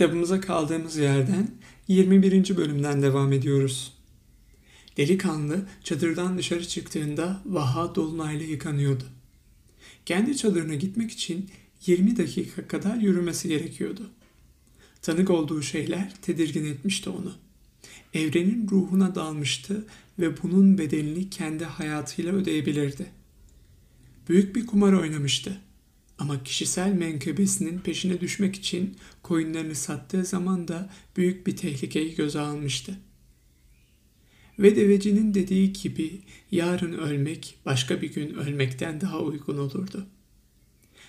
Kitabımıza kaldığımız yerden 21. bölümden devam ediyoruz. Delikanlı çadırdan dışarı çıktığında vaha dolunayla yıkanıyordu. Kendi çadırına gitmek için 20 dakika kadar yürümesi gerekiyordu. Tanık olduğu şeyler tedirgin etmişti onu. Evrenin ruhuna dalmıştı ve bunun bedelini kendi hayatıyla ödeyebilirdi. Büyük bir kumar oynamıştı. Ama kişisel menkıbesinin peşine düşmek için koyunlarını sattığı zaman da büyük bir tehlikeyi göze almıştı. Ve devecinin dediği gibi yarın ölmek başka bir gün ölmekten daha uygun olurdu.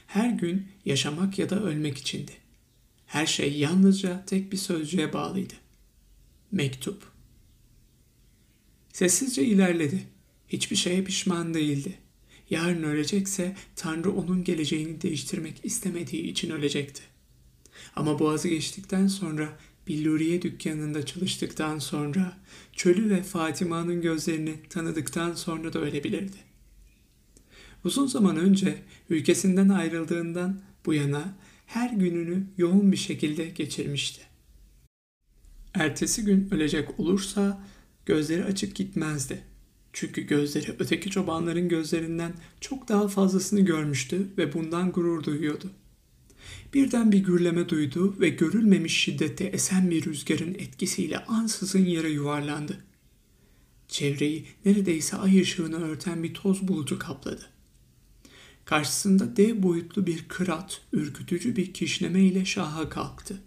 Her gün yaşamak ya da ölmek içindi. Her şey yalnızca tek bir sözcüğe bağlıydı. Mektup. Sessizce ilerledi. Hiçbir şeye pişman değildi. Yarın ölecekse Tanrı onun geleceğini değiştirmek istemediği için ölecekti. Ama boğazı geçtikten sonra Billuriye dükkanında çalıştıktan sonra çölü ve Fatima'nın gözlerini tanıdıktan sonra da ölebilirdi. Uzun zaman önce ülkesinden ayrıldığından bu yana her gününü yoğun bir şekilde geçirmişti. Ertesi gün ölecek olursa gözleri açık gitmezdi. Çünkü gözleri öteki çobanların gözlerinden çok daha fazlasını görmüştü ve bundan gurur duyuyordu. Birden bir gürleme duydu ve görülmemiş şiddette esen bir rüzgarın etkisiyle ansızın yere yuvarlandı. Çevreyi neredeyse ay ışığını örten bir toz bulutu kapladı. Karşısında dev boyutlu bir kırat, ürkütücü bir kişneme ile şaha kalktı.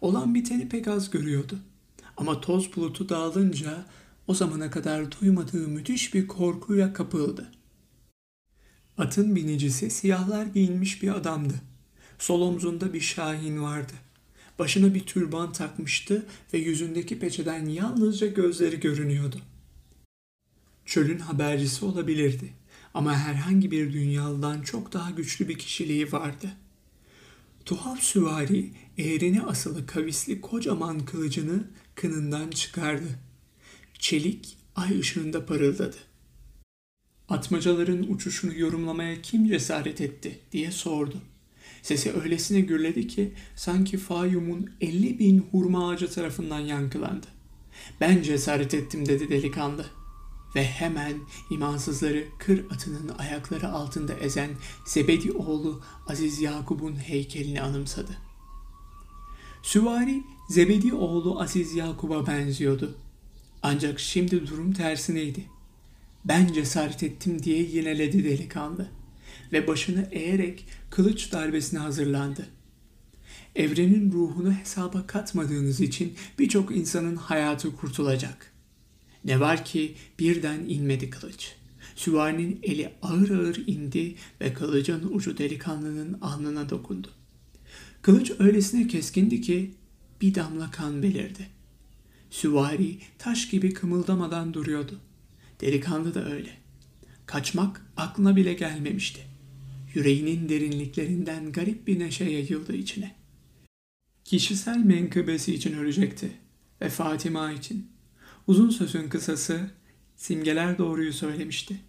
Olan biteni pek az görüyordu. Ama toz bulutu dağılınca o zamana kadar duymadığı müthiş bir korkuyla kapıldı. Atın binicisi siyahlar giyinmiş bir adamdı. Sol omzunda bir şahin vardı. Başına bir türban takmıştı ve yüzündeki peçeden yalnızca gözleri görünüyordu. Çölün habercisi olabilirdi ama herhangi bir dünyalıdan çok daha güçlü bir kişiliği vardı. Tuhaf süvari eğrine asılı kavisli kocaman kılıcını kınından çıkardı çelik ay ışığında parıldadı. Atmacaların uçuşunu yorumlamaya kim cesaret etti diye sordu. Sesi öylesine gürledi ki sanki Fayyum'un elli bin hurma ağacı tarafından yankılandı. Ben cesaret ettim dedi delikanlı. Ve hemen imansızları kır atının ayakları altında ezen Zebedi oğlu Aziz Yakub'un heykelini anımsadı. Süvari Zebedi oğlu Aziz Yakub'a benziyordu. Ancak şimdi durum tersineydi. Ben cesaret ettim diye yineledi delikanlı ve başını eğerek kılıç darbesine hazırlandı. Evrenin ruhunu hesaba katmadığınız için birçok insanın hayatı kurtulacak. Ne var ki birden inmedi kılıç. Süvarinin eli ağır ağır indi ve kılıcın ucu delikanlının alnına dokundu. Kılıç öylesine keskindi ki bir damla kan belirdi. Süvari taş gibi kımıldamadan duruyordu. Delikanlı da öyle. Kaçmak aklına bile gelmemişti. Yüreğinin derinliklerinden garip bir neşe yayıldı içine. Kişisel menkıbesi için ölecekti ve Fatima için. Uzun sözün kısası simgeler doğruyu söylemişti.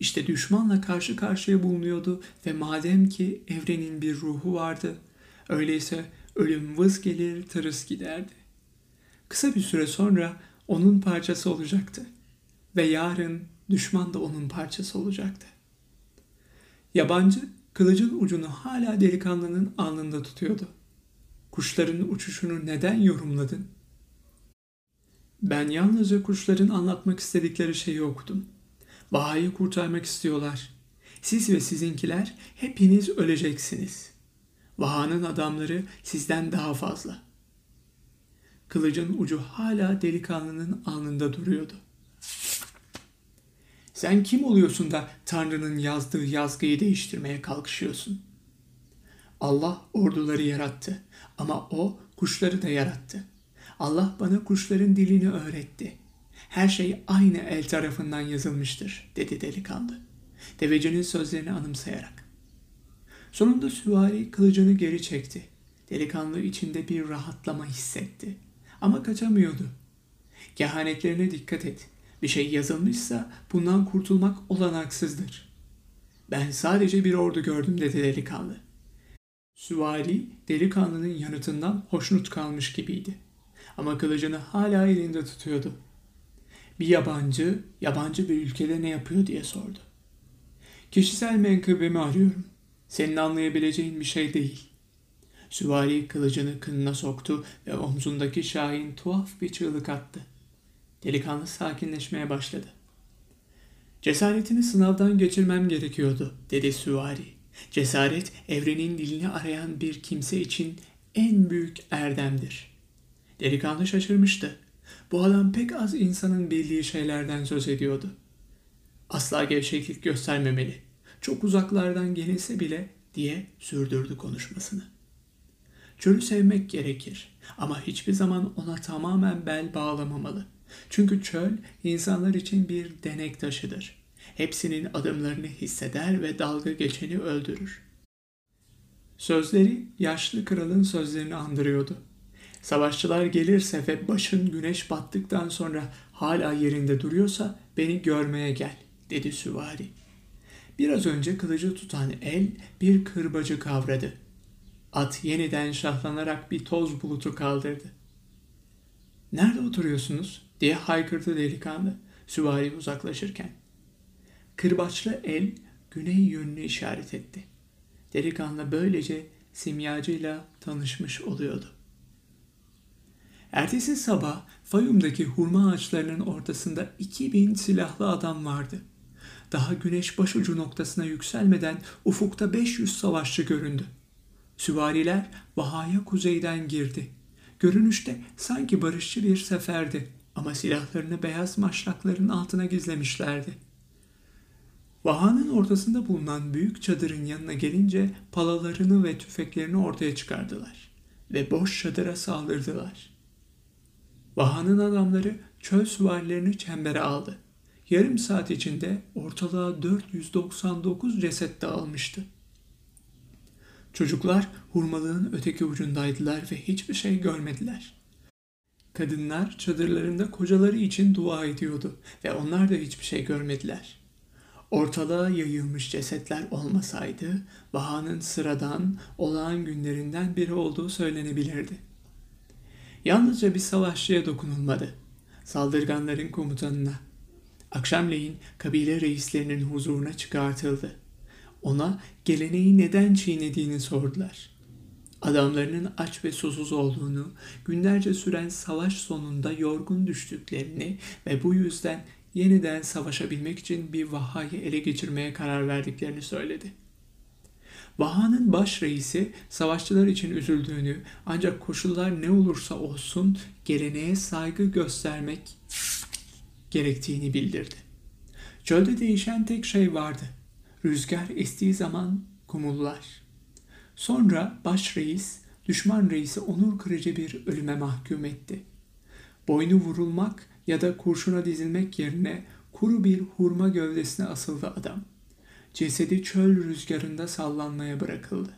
İşte düşmanla karşı karşıya bulunuyordu ve madem ki evrenin bir ruhu vardı, öyleyse ölüm vız gelir tırıs giderdi. Kısa bir süre sonra onun parçası olacaktı. Ve yarın düşman da onun parçası olacaktı. Yabancı kılıcın ucunu hala delikanlının alnında tutuyordu. Kuşların uçuşunu neden yorumladın? Ben yalnızca kuşların anlatmak istedikleri şeyi okudum. Bahayı kurtarmak istiyorlar. Siz ve sizinkiler hepiniz öleceksiniz. Vaha'nın adamları sizden daha fazla. Kılıcın ucu hala delikanlının alnında duruyordu. Sen kim oluyorsun da Tanrı'nın yazdığı yazgıyı değiştirmeye kalkışıyorsun? Allah orduları yarattı ama o kuşları da yarattı. Allah bana kuşların dilini öğretti. Her şey aynı el tarafından yazılmıştır, dedi delikanlı. Devecinin sözlerini anımsayarak. Sonunda süvari kılıcını geri çekti. Delikanlı içinde bir rahatlama hissetti. Ama kaçamıyordu. Kehanetlerine dikkat et. Bir şey yazılmışsa bundan kurtulmak olanaksızdır. Ben sadece bir ordu gördüm dedi delikanlı. Süvari delikanlının yanıtından hoşnut kalmış gibiydi. Ama kılıcını hala elinde tutuyordu. Bir yabancı, yabancı bir ülkede ne yapıyor diye sordu. Kişisel menkıbemi arıyorum. Senin anlayabileceğin bir şey değil. Süvari kılıcını kınına soktu ve omzundaki şahin tuhaf bir çığlık attı. Delikanlı sakinleşmeye başladı. Cesaretini sınavdan geçirmem gerekiyordu, dedi süvari. Cesaret, evrenin dilini arayan bir kimse için en büyük erdemdir. Delikanlı şaşırmıştı. Bu adam pek az insanın bildiği şeylerden söz ediyordu. Asla gevşeklik göstermemeli. Çok uzaklardan gelinse bile diye sürdürdü konuşmasını. Çölü sevmek gerekir ama hiçbir zaman ona tamamen bel bağlamamalı. Çünkü çöl insanlar için bir denek taşıdır. Hepsinin adımlarını hisseder ve dalga geçeni öldürür. Sözleri yaşlı kralın sözlerini andırıyordu. Savaşçılar gelirse ve başın güneş battıktan sonra hala yerinde duruyorsa beni görmeye gel, dedi süvari. Biraz önce kılıcı tutan el bir kırbacı kavradı. At yeniden şahlanarak bir toz bulutu kaldırdı. Nerede oturuyorsunuz? diye haykırdı delikanlı süvari uzaklaşırken. Kırbaçlı el güney yönünü işaret etti. Delikanlı böylece simyacıyla tanışmış oluyordu. Ertesi sabah Fayum'daki hurma ağaçlarının ortasında 2000 silahlı adam vardı. Daha güneş başucu noktasına yükselmeden ufukta 500 savaşçı göründü. Süvariler Vaha'ya kuzeyden girdi. Görünüşte sanki barışçı bir seferdi ama silahlarını beyaz maşrakların altına gizlemişlerdi. Vaha'nın ortasında bulunan büyük çadırın yanına gelince palalarını ve tüfeklerini ortaya çıkardılar ve boş çadıra saldırdılar. Vaha'nın adamları çöl süvarilerini çembere aldı. Yarım saat içinde ortalığa 499 ceset dağılmıştı. Çocuklar hurmalığın öteki ucundaydılar ve hiçbir şey görmediler. Kadınlar çadırlarında kocaları için dua ediyordu ve onlar da hiçbir şey görmediler. Ortalığa yayılmış cesetler olmasaydı, Baha'nın sıradan, olağan günlerinden biri olduğu söylenebilirdi. Yalnızca bir savaşçıya dokunulmadı. Saldırganların komutanına. Akşamleyin kabile reislerinin huzuruna çıkartıldı. Ona geleneği neden çiğnediğini sordular. Adamlarının aç ve susuz olduğunu, günlerce süren savaş sonunda yorgun düştüklerini ve bu yüzden yeniden savaşabilmek için bir vahayı ele geçirmeye karar verdiklerini söyledi. Vaha'nın baş reisi savaşçılar için üzüldüğünü ancak koşullar ne olursa olsun geleneğe saygı göstermek gerektiğini bildirdi. Çölde değişen tek şey vardı. Rüzgar estiği zaman kumullar. Sonra baş reis, düşman reisi onur kırıcı bir ölüme mahkum etti. Boynu vurulmak ya da kurşuna dizilmek yerine kuru bir hurma gövdesine asıldı adam. Cesedi çöl rüzgarında sallanmaya bırakıldı.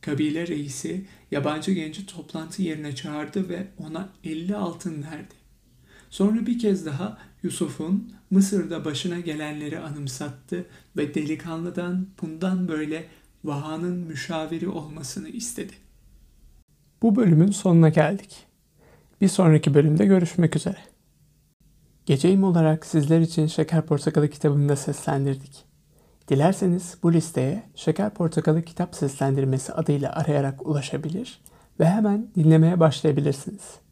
Kabile reisi yabancı genci toplantı yerine çağırdı ve ona 50 altın verdi. Sonra bir kez daha Yusuf'un Mısır'da başına gelenleri anımsattı ve delikanlıdan bundan böyle Vaha'nın müşaviri olmasını istedi. Bu bölümün sonuna geldik. Bir sonraki bölümde görüşmek üzere. Geceyim olarak sizler için Şeker Portakalı kitabını da seslendirdik. Dilerseniz bu listeye Şeker Portakalı kitap seslendirmesi adıyla arayarak ulaşabilir ve hemen dinlemeye başlayabilirsiniz.